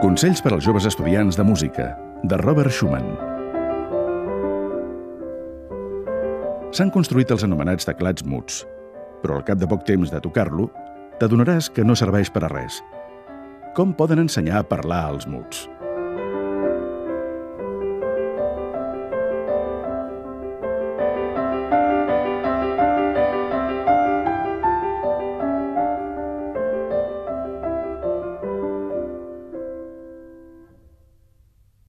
Consells per als joves estudiants de música, de Robert Schumann. S'han construït els anomenats teclats muts, però al cap de poc temps de tocar-lo, t'adonaràs que no serveix per a res. Com poden ensenyar a parlar als muts?